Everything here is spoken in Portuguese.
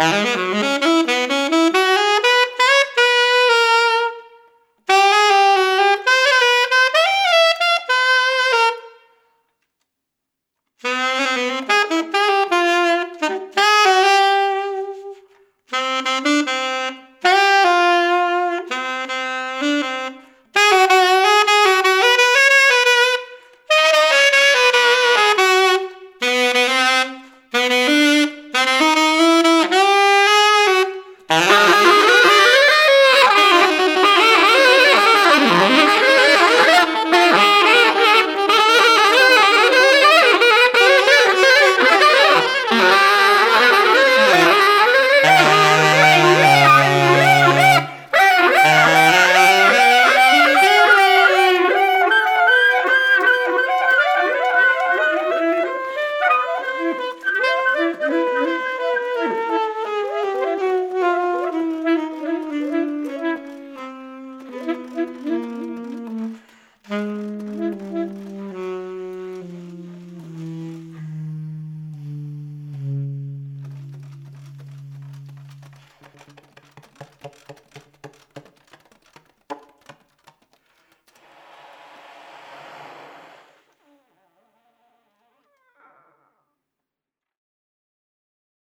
Música Música